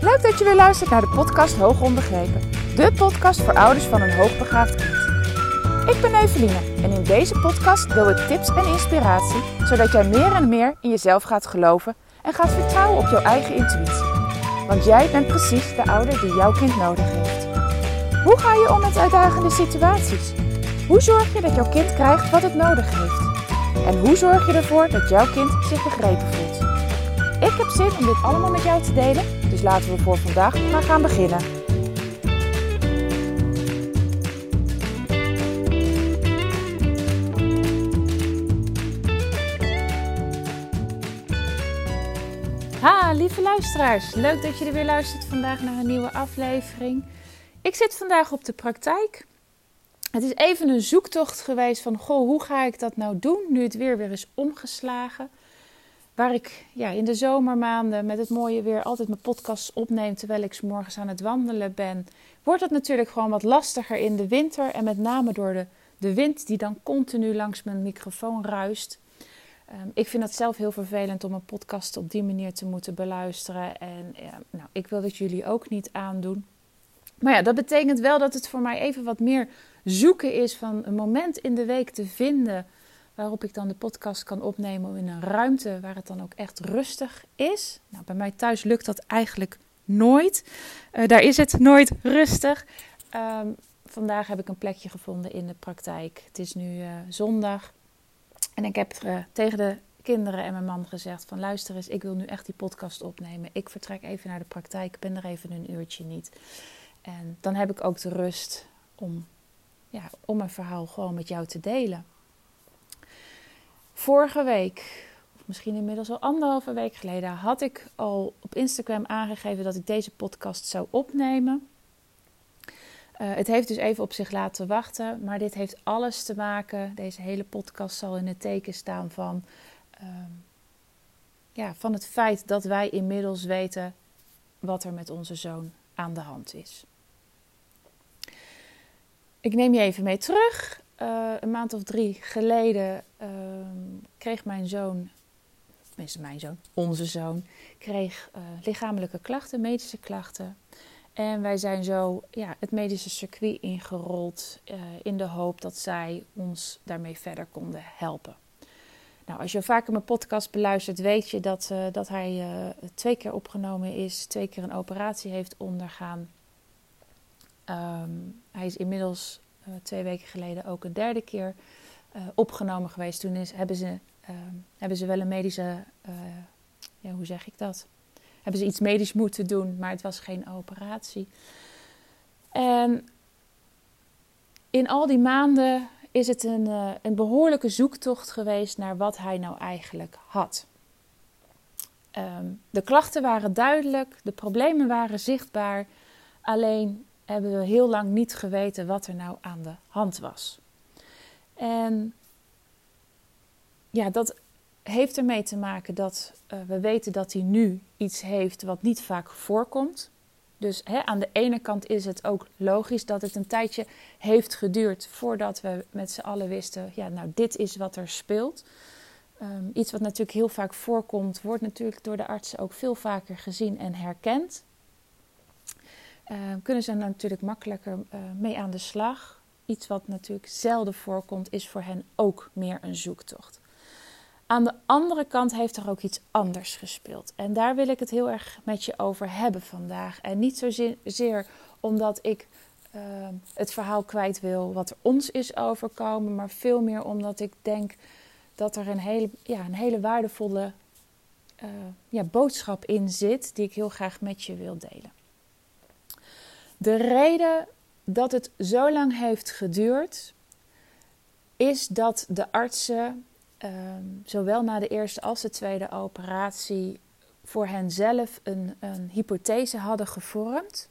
Leuk dat je weer luistert naar de podcast Hoog Onbegrepen. De podcast voor ouders van een hoogbegaafd kind. Ik ben Eveline en in deze podcast deel ik tips en inspiratie... zodat jij meer en meer in jezelf gaat geloven en gaat vertrouwen op jouw eigen intuïtie. Want jij bent precies de ouder die jouw kind nodig heeft. Hoe ga je om met uitdagende situaties? Hoe zorg je dat jouw kind krijgt wat het nodig heeft? En hoe zorg je ervoor dat jouw kind zich begrepen voelt? Ik heb zin om dit allemaal met jou te delen, laten we voor vandaag maar gaan beginnen. Ha, lieve luisteraars. Leuk dat je er weer luistert vandaag naar een nieuwe aflevering. Ik zit vandaag op de praktijk. Het is even een zoektocht geweest van, goh, hoe ga ik dat nou doen nu het weer weer is omgeslagen. Waar ik ja, in de zomermaanden met het mooie weer altijd mijn podcasts opneem terwijl ik morgens aan het wandelen ben, wordt het natuurlijk gewoon wat lastiger in de winter. En met name door de, de wind die dan continu langs mijn microfoon ruist. Um, ik vind het zelf heel vervelend om een podcast op die manier te moeten beluisteren. En ja, nou, ik wil het jullie ook niet aandoen. Maar ja, dat betekent wel dat het voor mij even wat meer zoeken is van een moment in de week te vinden waarop ik dan de podcast kan opnemen in een ruimte waar het dan ook echt rustig is. Nou, bij mij thuis lukt dat eigenlijk nooit. Uh, daar is het nooit rustig. Um, vandaag heb ik een plekje gevonden in de praktijk. Het is nu uh, zondag. En ik heb uh, tegen de kinderen en mijn man gezegd van luister eens, ik wil nu echt die podcast opnemen. Ik vertrek even naar de praktijk, ben er even een uurtje niet. En dan heb ik ook de rust om, ja, om mijn verhaal gewoon met jou te delen. Vorige week, of misschien inmiddels al anderhalve week geleden, had ik al op Instagram aangegeven dat ik deze podcast zou opnemen. Uh, het heeft dus even op zich laten wachten, maar dit heeft alles te maken. Deze hele podcast zal in het teken staan van, uh, ja, van het feit dat wij inmiddels weten wat er met onze zoon aan de hand is. Ik neem je even mee terug. Uh, een maand of drie geleden uh, kreeg mijn zoon, tenminste mijn zoon, onze zoon, kreeg uh, lichamelijke klachten, medische klachten. En wij zijn zo ja, het medische circuit ingerold in de hoop dat zij ons daarmee verder konden helpen. Nou, als je vaker mijn podcast beluistert, weet je dat, dat hij twee keer opgenomen is, twee keer een operatie heeft ondergaan. Um, hij is inmiddels uh, twee weken geleden ook een derde keer uh, opgenomen geweest. Toen is, hebben, ze, uh, hebben ze wel een medische, ja, hoe zeg ik dat? Hebben ze iets medisch moeten doen, maar het was geen operatie. En in al die maanden is het een, een behoorlijke zoektocht geweest naar wat hij nou eigenlijk had. Um, de klachten waren duidelijk, de problemen waren zichtbaar. Alleen hebben we heel lang niet geweten wat er nou aan de hand was. En ja, dat heeft ermee te maken dat uh, we weten dat hij nu iets heeft wat niet vaak voorkomt. Dus hè, aan de ene kant is het ook logisch dat het een tijdje heeft geduurd voordat we met z'n allen wisten, ja, nou, dit is wat er speelt. Um, iets wat natuurlijk heel vaak voorkomt, wordt natuurlijk door de artsen ook veel vaker gezien en herkend. Uh, kunnen ze natuurlijk makkelijker uh, mee aan de slag. Iets wat natuurlijk zelden voorkomt, is voor hen ook meer een zoektocht. Aan de andere kant heeft er ook iets anders gespeeld. En daar wil ik het heel erg met je over hebben vandaag. En niet zozeer omdat ik uh, het verhaal kwijt wil wat er ons is overkomen, maar veel meer omdat ik denk dat er een hele, ja, een hele waardevolle ja, boodschap in zit, die ik heel graag met je wil delen. De reden dat het zo lang heeft geduurd, is dat de artsen, ehm, zowel na de eerste als de tweede operatie, voor henzelf een, een hypothese hadden gevormd.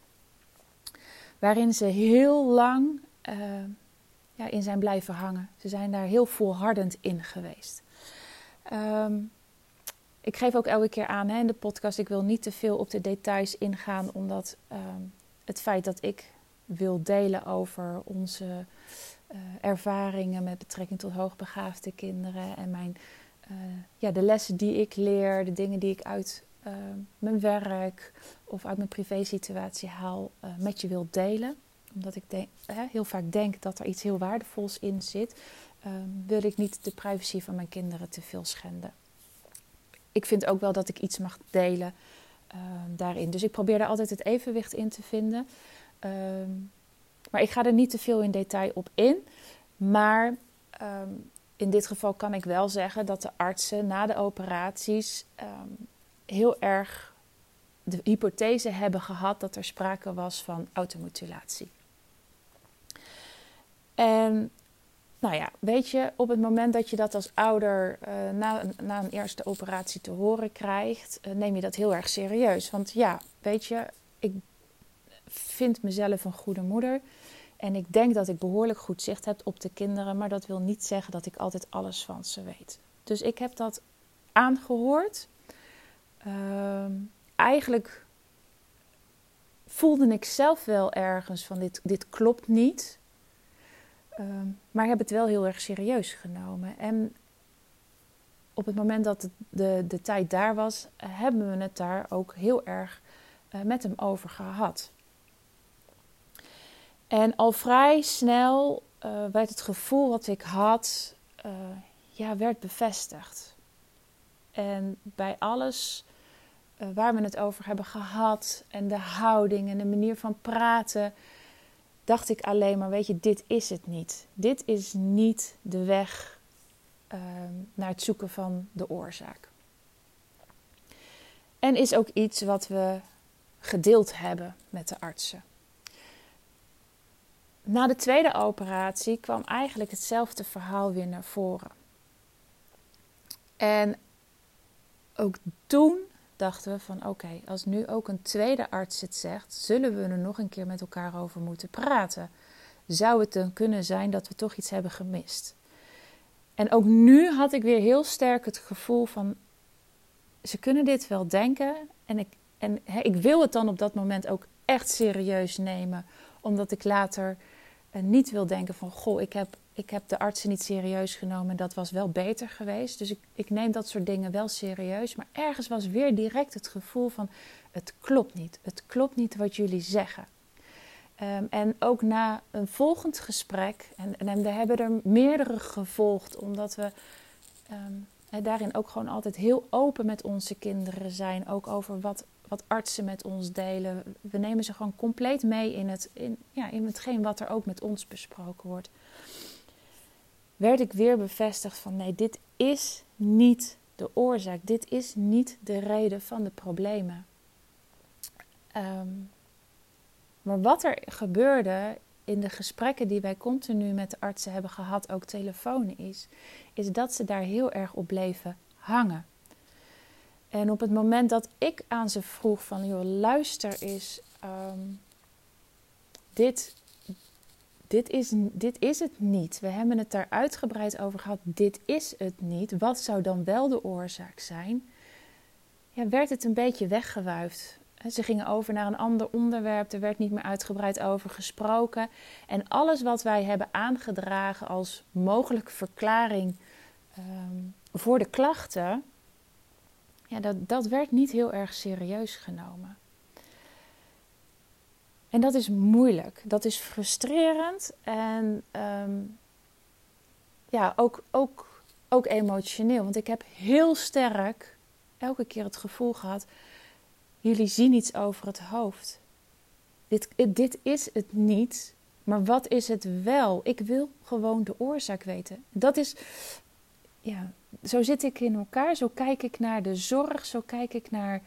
Waarin ze heel lang uh, ja, in zijn blijven hangen. Ze zijn daar heel volhardend in geweest. Um, ik geef ook elke keer aan hè, in de podcast, ik wil niet te veel op de details ingaan, omdat het feit dat ik wil delen over onze uh, ervaringen met betrekking tot hoogbegaafde kinderen en mijn, uh, ja, de lessen die ik leer, de dingen die ik uit mijn werk of uit mijn privésituatie haal, met je wil delen. Omdat ik heel vaak denk dat er iets heel waardevols in zit, wil ik niet de privacy van mijn kinderen te veel schenden. Ik vind ook wel dat ik iets mag delen daarin. Dus ik probeer daar altijd het evenwicht in te vinden. Ehm, maar ik ga er niet te veel in detail op in. Maar ehm, in dit geval kan ik wel zeggen dat de artsen na de operaties ehm, heel erg de hypothese hebben gehad dat er sprake was van automutilatie. En nou ja, weet je, op het moment dat je dat als ouder uh, na, na, een eerste operatie te horen krijgt, uh, neem je dat heel erg serieus. Want ja, weet je, ik vind mezelf een goede moeder. En ik denk dat ik behoorlijk goed zicht heb op de kinderen, maar dat wil niet zeggen dat ik altijd alles van ze weet. Dus ik heb dat aangehoord. Uh, eigenlijk voelde ik zelf wel ergens van dit, dit klopt niet. Uh, maar heb het wel heel erg serieus genomen. En op het moment dat de, de, tijd daar was, hebben we het daar ook heel erg uh, met hem over gehad. En al vrij snel uh, werd het gevoel wat ik had, uh, ja, werd bevestigd. En bij alles waar we het over hebben gehad en de houding en de manier van praten, dacht ik alleen maar, weet je, dit is het niet. Dit is niet de weg ehm, naar het zoeken van de oorzaak. En is ook iets wat we gedeeld hebben met de artsen na de tweede operatie kwam eigenlijk hetzelfde verhaal weer naar voren. En ook toen dachten we van oké, als nu ook een tweede arts het zegt, zullen we er nog een keer met elkaar over moeten praten. Zou het dan kunnen zijn dat we toch iets hebben gemist? En ook nu had ik weer heel sterk het gevoel van ze kunnen dit wel denken en ik, en, ik wil het dan op dat moment ook echt serieus nemen, omdat ik later en niet wil denken van, goh, ik heb, ik heb de artsen niet serieus genomen. Dat was wel beter geweest. Dus ik, ik neem dat soort dingen wel serieus. Maar ergens was weer direct het gevoel van, het klopt niet. Het klopt niet wat jullie zeggen. Um, en ook na een volgend gesprek, en, en we hebben er meerdere gevolgd, omdat we um, daarin ook gewoon altijd heel open met onze kinderen zijn. Ook over wat wat artsen met ons delen. We nemen ze gewoon compleet mee in, het, in, ja, in hetgeen wat er ook met ons besproken wordt. Werd ik weer bevestigd van nee, dit is niet de oorzaak. Dit is niet de reden van de problemen. Um, maar wat er gebeurde in de gesprekken die wij continu met de artsen hebben gehad, ook telefonisch, is dat ze daar heel erg op bleven hangen. En op het moment dat ik aan ze vroeg van, joh, luister eens, um, dit, dit, is, dit is het niet. We hebben het daar uitgebreid over gehad. Dit is het niet. Wat zou dan wel de oorzaak zijn? Ja, werd het een beetje weggewuifd. Ze gingen over naar een ander onderwerp. Er werd niet meer uitgebreid over gesproken. En alles wat wij hebben aangedragen als mogelijke verklaring um, voor de klachten ja, dat, dat werd niet heel erg serieus genomen. En dat is moeilijk, dat is frustrerend en um, ja, ook, ook, ook emotioneel. Want ik heb heel sterk elke keer het gevoel gehad: jullie zien iets over het hoofd. Dit, dit is het niet, maar wat is het wel? Ik wil gewoon de oorzaak weten. Dat is, ja, zo zit ik in elkaar, zo kijk ik naar de zorg, zo kijk ik naar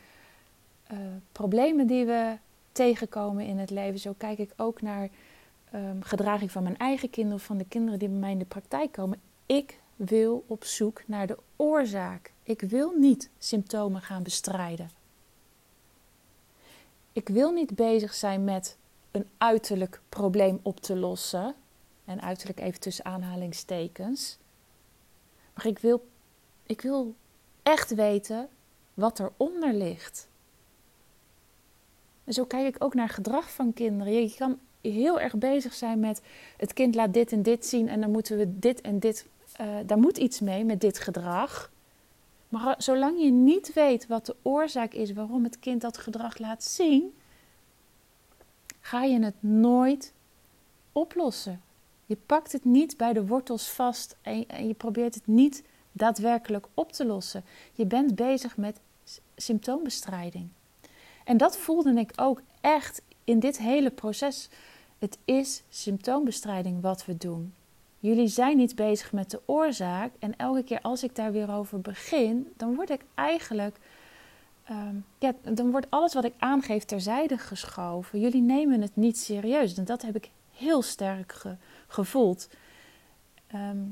uh, problemen die we tegenkomen in het leven. Zo kijk ik ook naar um, gedraging van mijn eigen kinderen of van de kinderen die bij mij in de praktijk komen. Ik wil op zoek naar de oorzaak. Ik wil niet symptomen gaan bestrijden. Ik wil niet bezig zijn met een uiterlijk probleem op te lossen. En uiterlijk even tussen aanhalingstekens. Maar ik wil, ik wil echt weten wat eronder ligt. Zo kijk ik ook naar gedrag van kinderen. Je kan heel erg bezig zijn met het kind laat dit en dit zien en dan moeten we dit en dit, uh, daar moet iets mee met dit gedrag. Maar zolang je niet weet wat de oorzaak is waarom het kind dat gedrag laat zien, ga je het nooit oplossen. Je pakt het niet bij de wortels vast en, je probeert het niet daadwerkelijk op te lossen. Je bent bezig met symptoombestrijding. En dat voelde ik ook echt in dit hele proces. Het is symptoombestrijding wat we doen. Jullie zijn niet bezig met de oorzaak. En elke keer als ik daar weer over begin, dan word ik eigenlijk. Ehm, ja, dan wordt alles wat ik aangeef terzijde geschoven. Jullie nemen het niet serieus. En dat heb ik heel sterk gevoeld. Ehm,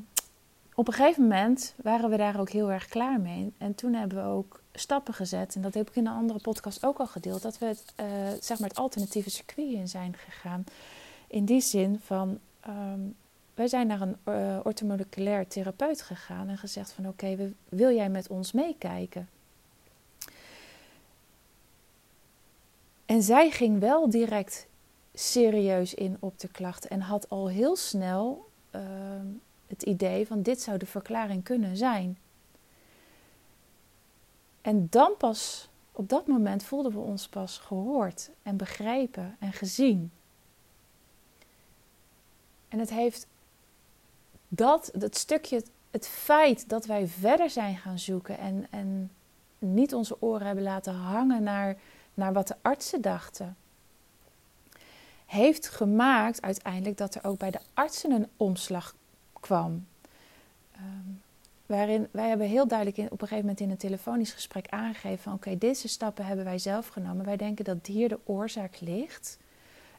op een gegeven moment waren we daar ook heel erg klaar mee. En toen hebben we ook stappen gezet. En dat heb ik in een andere podcast ook al gedeeld. Dat we het, uh, zeg maar het alternatieve circuit in zijn gegaan. In die zin van. Um, wij zijn naar een uh, therapeut gegaan en gezegd van oké, wil jij met ons meekijken? En zij ging wel direct serieus in op de klachten en had al heel snel ehm, het idee van dit zou de verklaring kunnen zijn. En dan pas, op dat moment voelden we ons pas gehoord en begrepen en gezien. En het heeft dat, dat stukje, het feit dat wij verder zijn gaan zoeken en, en niet onze oren hebben laten hangen naar, naar wat de artsen dachten, heeft gemaakt uiteindelijk dat er ook bij de artsen een omslag kwam. Um, waarin wij hebben heel duidelijk in, op een gegeven moment in een telefonisch gesprek aangegeven van oké, deze stappen hebben wij zelf genomen. Wij denken dat hier de oorzaak ligt.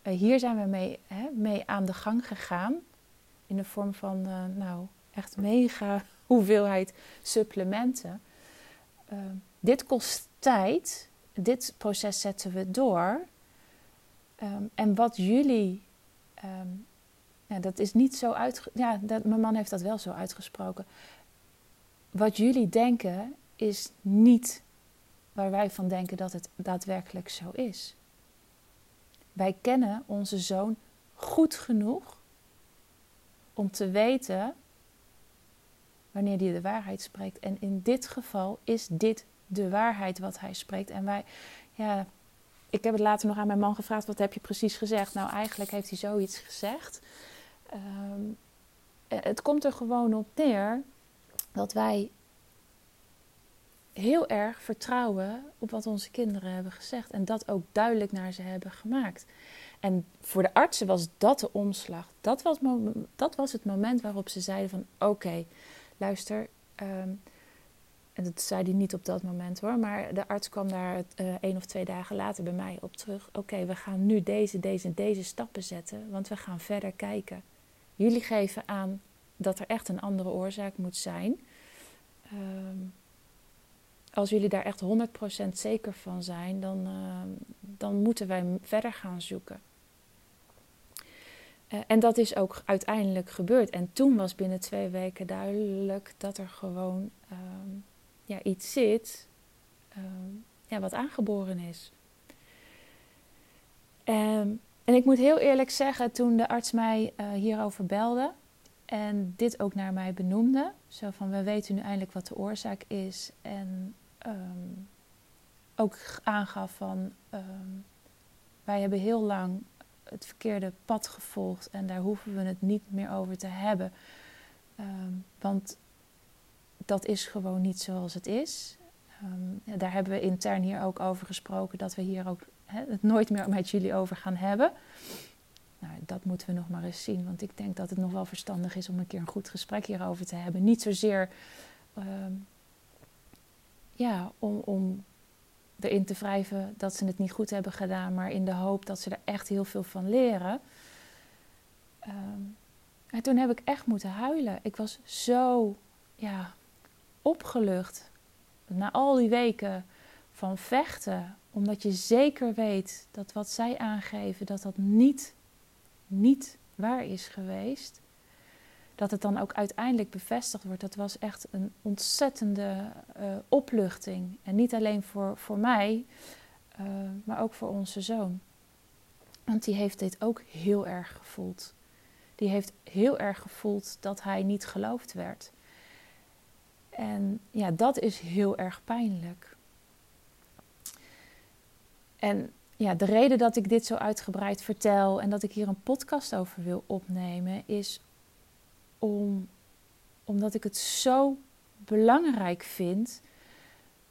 Uh, hier zijn we mee, hè, mee aan de gang gegaan in de vorm van uh, nou, echt mega hoeveelheid supplementen. Uh, dit kost tijd. Dit proces zetten we door. Um, en wat jullie. Um, ja, dat is niet zo uit. Ja, dat, mijn man heeft dat wel zo uitgesproken. Wat jullie denken is niet waar wij van denken dat het daadwerkelijk zo is. Wij kennen onze zoon goed genoeg om te weten wanneer hij de waarheid spreekt. En in dit geval is dit de waarheid wat hij spreekt. En wij, ja, ik heb het later nog aan mijn man gevraagd: wat heb je precies gezegd? Nou, eigenlijk heeft hij zoiets gezegd. Ehm, het komt er gewoon op neer dat wij heel erg vertrouwen op wat onze kinderen hebben gezegd en dat ook duidelijk naar ze hebben gemaakt. En voor de artsen was dat de omslag. Dat was, dat was het moment waarop ze zeiden van oké, luister. Ehm, en dat zei hij niet op dat moment hoor, maar de arts kwam daar uh, één of twee dagen later bij mij op terug. Oké, we gaan nu deze, deze en deze stappen zetten, want we gaan verder kijken. Jullie geven aan dat er echt een andere oorzaak moet zijn. Ehm, als jullie daar echt 100% zeker van zijn, dan, uh, dan moeten wij verder gaan zoeken. Uh, en dat is ook uiteindelijk gebeurd. En toen was binnen twee weken duidelijk dat er gewoon uh, ja, iets zit ehm, ja, wat aangeboren is. En ik moet heel eerlijk zeggen, toen de arts mij uh, hierover belde en dit ook naar mij benoemde, zo van we weten nu eindelijk wat de oorzaak is en um, ook aangaf van um, wij hebben heel lang het verkeerde pad gevolgd en daar hoeven we het niet meer over te hebben. Um, want dat is gewoon niet zoals het is. Daar hebben we intern hier ook over gesproken dat we hier ook het nooit meer met jullie over gaan hebben. Nou, dat moeten we nog maar eens zien. Want ik denk dat het nog wel verstandig is om een keer een goed gesprek hierover te hebben. Niet zozeer ja, om, om erin te wrijven dat ze het niet goed hebben gedaan, maar in de hoop dat ze er echt heel veel van leren. Um, en toen heb ik echt moeten huilen. Ik was zo ja, opgelucht na al die weken van vechten, omdat je zeker weet dat wat zij aangeven, dat dat niet, niet waar is geweest dat het dan ook uiteindelijk bevestigd wordt, dat was echt een ontzettende uh, opluchting. En niet alleen voor, voor mij, uh, maar ook voor onze zoon. Want die heeft dit ook heel erg gevoeld. Die heeft heel erg gevoeld dat hij niet geloofd werd. En ja, dat is heel erg pijnlijk. En ja, de reden dat ik dit zo uitgebreid vertel en dat ik hier een podcast over wil opnemen, is om, omdat ik het zo belangrijk vind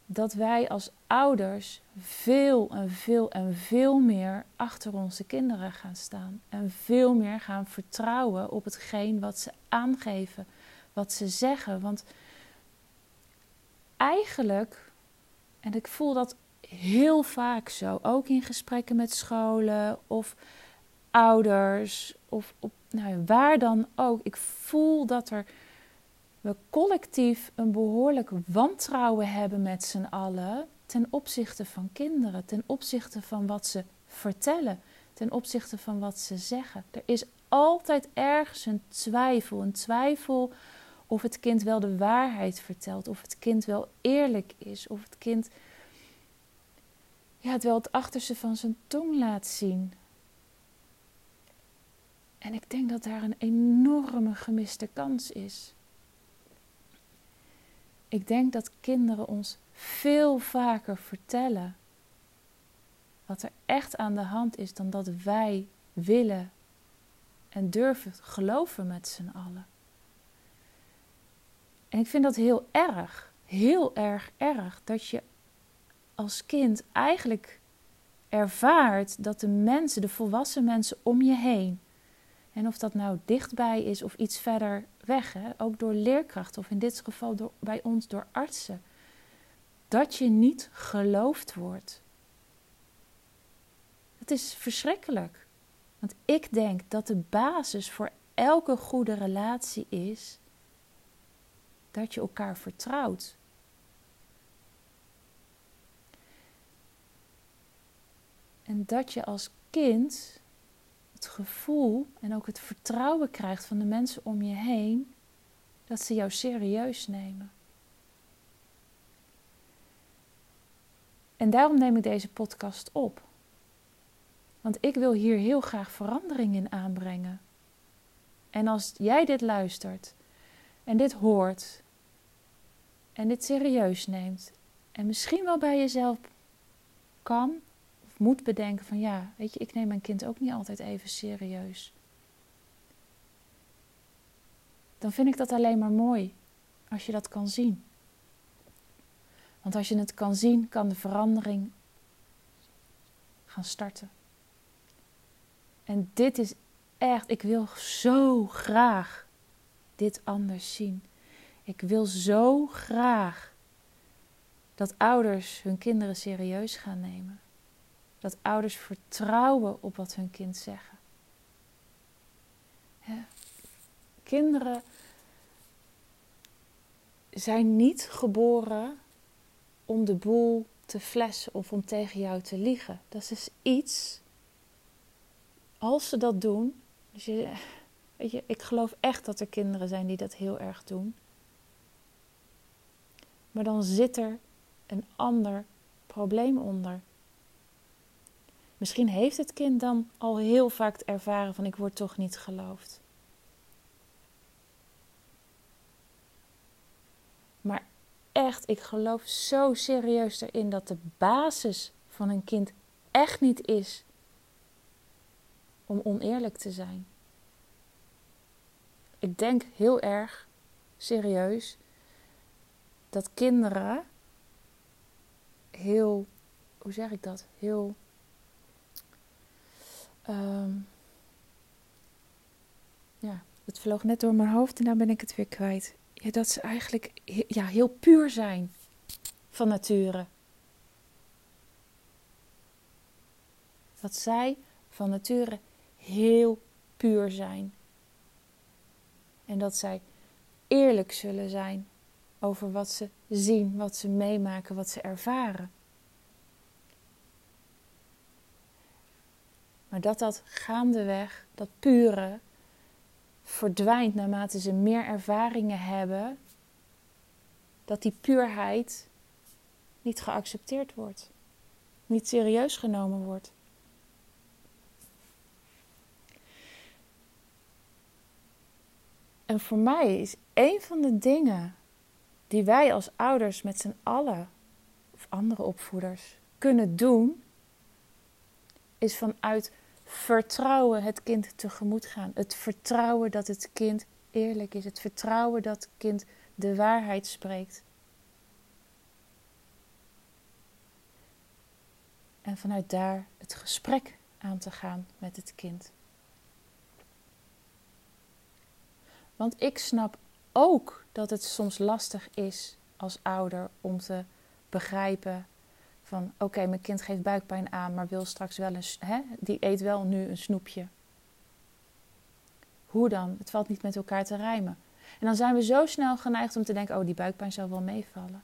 dat wij als ouders veel en veel en veel meer achter onze kinderen gaan staan. En veel meer gaan vertrouwen op hetgeen wat ze aangeven, wat ze zeggen. Want eigenlijk, en ik voel dat heel vaak zo, ook in gesprekken met scholen of ouders of op, nou, waar dan ook. Ik voel dat er we collectief een behoorlijk wantrouwen hebben met z'n allen ten opzichte van kinderen, ten opzichte van wat ze vertellen, ten opzichte van wat ze zeggen. Er is altijd ergens een twijfel, een twijfel of het kind wel de waarheid vertelt, of het kind wel eerlijk is, of het kind ja, het wel het achterste van zijn tong laat zien. En ik denk dat daar een enorme gemiste kans is. Ik denk dat kinderen ons veel vaker vertellen wat er echt aan de hand is dan dat wij willen en durven geloven met z'n allen. En ik vind dat heel erg, heel erg erg dat je als kind eigenlijk ervaart dat de mensen, de volwassen mensen om je heen, en of dat nou dichtbij is of iets verder weg, hè, ook door leerkrachten of in dit geval door, bij ons door artsen, dat je niet geloofd wordt. Het is verschrikkelijk. Want ik denk dat de basis voor elke goede relatie is dat je elkaar vertrouwt. En dat je als kind het gevoel en ook het vertrouwen krijgt van de mensen om je heen dat ze jou serieus nemen. En daarom neem ik deze podcast op. Want ik wil hier heel graag verandering in aanbrengen. En als jij dit luistert en dit hoort en dit serieus neemt en misschien wel bij jezelf kan moet bedenken van ja, weet je, ik neem mijn kind ook niet altijd even serieus. Dan vind ik dat alleen maar mooi als je dat kan zien. Want als je het kan zien, kan de verandering gaan starten. En dit is echt, ik wil zo graag dit anders zien. Ik wil zo graag dat ouders hun kinderen serieus gaan nemen dat ouders vertrouwen op wat hun kind zeggen. Kinderen zijn niet geboren om de boel te flessen of om tegen jou te liegen. Dat is iets, als ze dat doen, dus je, weet je, ik geloof echt dat er kinderen zijn die dat heel erg doen. Maar dan zit er een ander probleem onder. Misschien heeft het kind dan al heel vaak ervaren van ik word toch niet geloofd. Maar echt, ik geloof zo serieus erin dat de basis van een kind echt niet is om oneerlijk te zijn. Ik denk heel erg serieus dat kinderen heel, hoe zeg ik dat? Heel Um, ja, het vloog net door mijn hoofd en dan ben ik het weer kwijt. Ja, dat ze eigenlijk ja, heel puur zijn van nature. Dat zij van nature heel puur zijn. En dat zij eerlijk zullen zijn over wat ze zien, wat ze meemaken, wat ze ervaren. Maar dat dat gaandeweg, dat pure, verdwijnt naarmate ze meer ervaringen hebben, dat die puurheid niet geaccepteerd wordt, niet serieus genomen wordt. En voor mij is een van de dingen die wij als ouders met z'n allen, of andere opvoeders, kunnen doen, is vanuit vertrouwen het kind tegemoet gaan. Het vertrouwen dat het kind eerlijk is. Het vertrouwen dat het kind de waarheid spreekt. En vanuit daar het gesprek aan te gaan met het kind. Want ik snap ook dat het soms lastig is als ouder om te begrijpen van oké, mijn kind geeft buikpijn aan, maar wil straks wel een, hè, die eet wel nu een snoepje. Hoe dan? Het valt niet met elkaar te rijmen. En dan zijn we zo snel geneigd om te denken: oh, die buikpijn zal wel meevallen.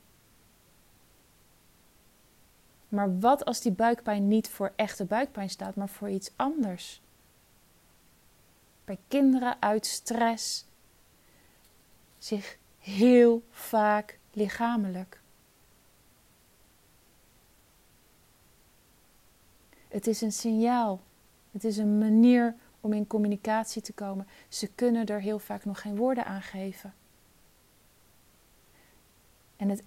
Maar wat als die buikpijn niet voor echte buikpijn staat, maar voor iets anders? Bij kinderen uit stress zich heel vaak lichamelijk. Het is een signaal. Het is een manier om in communicatie te komen. Ze kunnen er heel vaak nog geen woorden aan geven. En het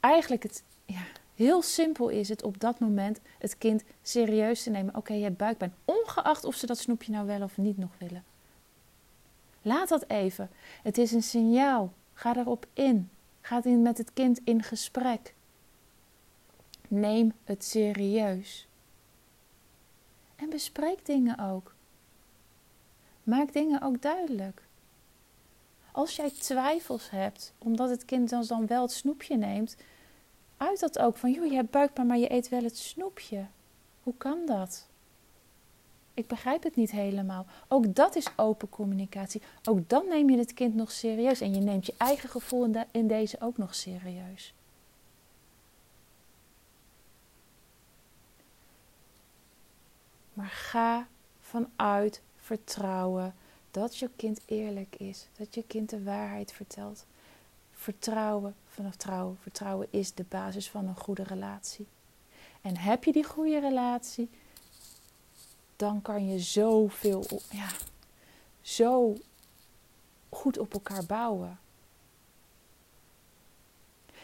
eigenlijk het ja, heel simpel is het op dat moment het kind serieus te nemen. Oké, je hebt buikpijn, ongeacht of ze dat snoepje nou wel of niet nog willen. Laat dat even. Het is een signaal. Ga erop in. Ga met het kind in gesprek. Neem het serieus. En bespreek dingen ook. Maak dingen ook duidelijk. Als jij twijfels hebt, omdat het kind dan, wel het snoepje neemt, uit dat ook van, joh, je hebt buikpijn, maar je eet wel het snoepje. Hoe kan dat? Ik begrijp het niet helemaal. Ook dat is open communicatie. Ook dan neem je het kind nog serieus en je neemt je eigen gevoel in deze ook nog serieus. Maar ga vanuit vertrouwen dat je kind eerlijk is, dat je kind de waarheid vertelt. Vertrouwen vanaf trouwen. Vertrouwen is de basis van een goede relatie. En heb je die goede relatie, dan kan je zoveel, ja, zo goed op elkaar bouwen.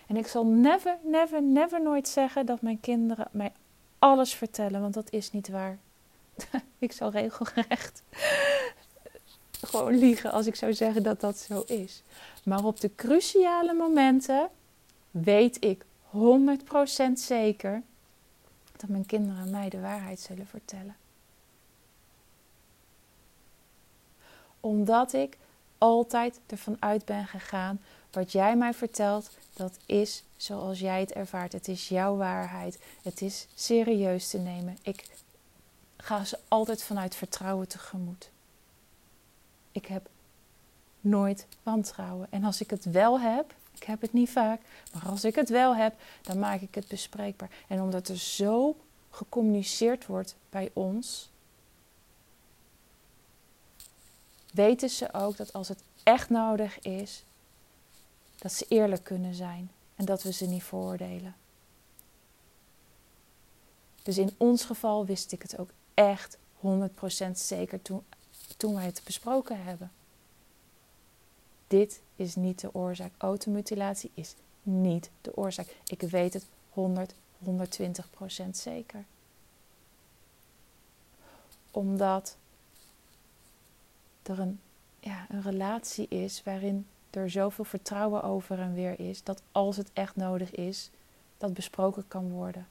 En ik zal never, never, never nooit zeggen dat mijn kinderen mij alles vertellen, want dat is niet waar. ik zal regelrecht gewoon liegen als ik zou zeggen dat dat zo is. Maar op de cruciale momenten weet ik 100% zeker dat mijn kinderen mij de waarheid zullen vertellen. Omdat ik altijd ervan uit ben gegaan, wat jij mij vertelt, dat is zoals jij het ervaart. Het is jouw waarheid. Het is serieus te nemen. Ik ga ze altijd vanuit vertrouwen tegemoet. Ik heb nooit wantrouwen. En als ik het wel heb, ik heb het niet vaak, maar als ik het wel heb, dan maak ik het bespreekbaar. En omdat er zo gecommuniceerd wordt bij ons, weten ze ook dat als het echt nodig is, dat ze eerlijk kunnen zijn en dat we ze niet veroordelen. Dus in ons geval wist ik het ook echt 100% zeker toen, toen wij het besproken hebben. Dit is niet de oorzaak. Automutilatie is niet de oorzaak. Ik weet het 100, 120% zeker. Omdat er een, ja, een relatie is waarin er zoveel vertrouwen over en weer is, dat als het echt nodig is, dat besproken kan worden.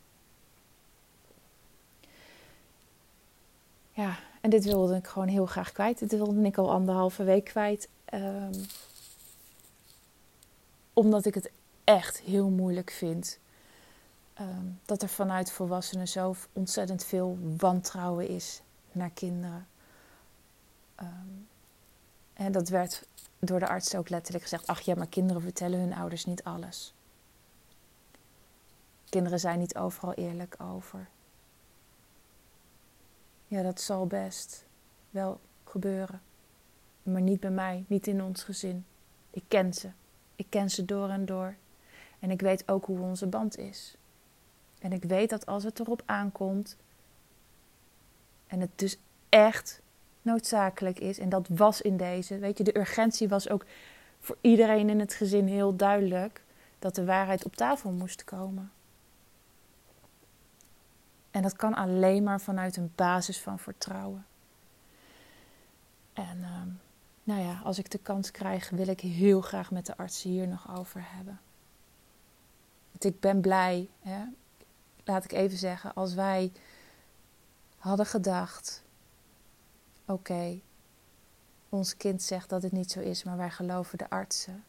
Ja, en dit wilde ik gewoon heel graag kwijt. Dit wilde ik al anderhalve week kwijt. Um, omdat ik het echt heel moeilijk vind. Um, dat er vanuit volwassenen zo ontzettend veel wantrouwen is naar kinderen. Um, en dat werd door de arts ook letterlijk gezegd: ach ja, maar kinderen vertellen hun ouders niet alles. Kinderen zijn niet overal eerlijk over. Ja, dat zal best wel gebeuren. Maar niet bij mij, niet in ons gezin. Ik ken ze. Ik ken ze door en door. En ik weet ook hoe onze band is. En ik weet dat als het erop aankomt. En het dus echt noodzakelijk is. En dat was in deze. Weet je, de urgentie was ook voor iedereen in het gezin heel duidelijk dat de waarheid op tafel moest komen. En dat kan alleen maar vanuit een basis van vertrouwen. En ehm, nou ja, als ik de kans krijg, wil ik heel graag met de artsen hier nog over hebben. Want ik ben blij, hè? laat ik even zeggen, als wij hadden gedacht: oké, ons kind zegt dat het niet zo is, maar wij geloven de artsen.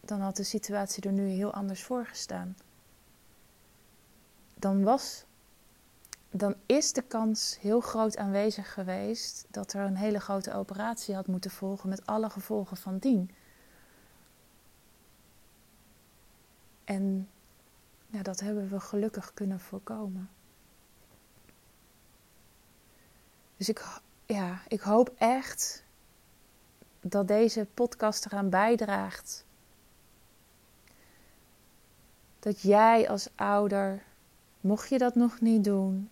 Dan had de situatie er nu heel anders voor gestaan. Dan was dan is de kans heel groot aanwezig geweest dat er een hele grote operatie had moeten volgen met alle gevolgen van dien. En ja, dat hebben we gelukkig kunnen voorkomen. Dus ik, ja, ik hoop echt dat deze podcast eraan bijdraagt. Dat jij als ouder, mocht je dat nog niet doen,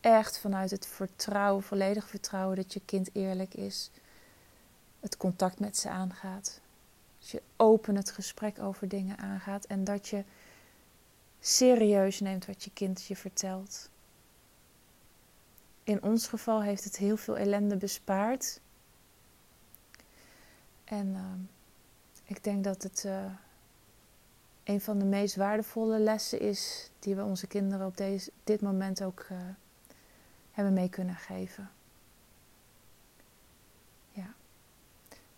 echt vanuit het vertrouwen, volledig vertrouwen dat je kind eerlijk is, het contact met ze aangaat. Dat je open het gesprek over dingen aangaat en dat je serieus neemt wat je kind je vertelt. In ons geval heeft het heel veel ellende bespaard. En uh, ik denk dat het uh, een van de meest waardevolle lessen is die we onze kinderen op deze, dit moment ook uh, hebben mee kunnen geven. Ja.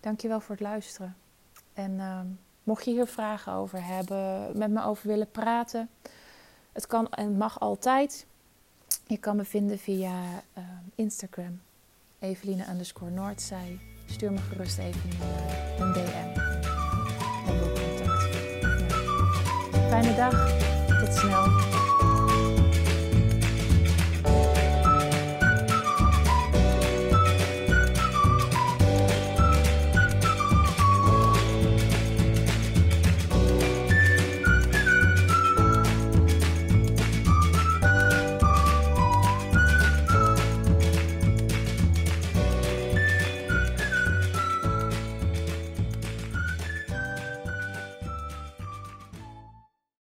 Dankjewel voor het luisteren. En ehm, mocht je hier vragen over hebben, met me over willen praten, het kan en mag altijd. Je kan me vinden via uh, Instagram, Eveline underscore Noordzij. Stuur me gerust even een DM. Fijne dag, tot snel.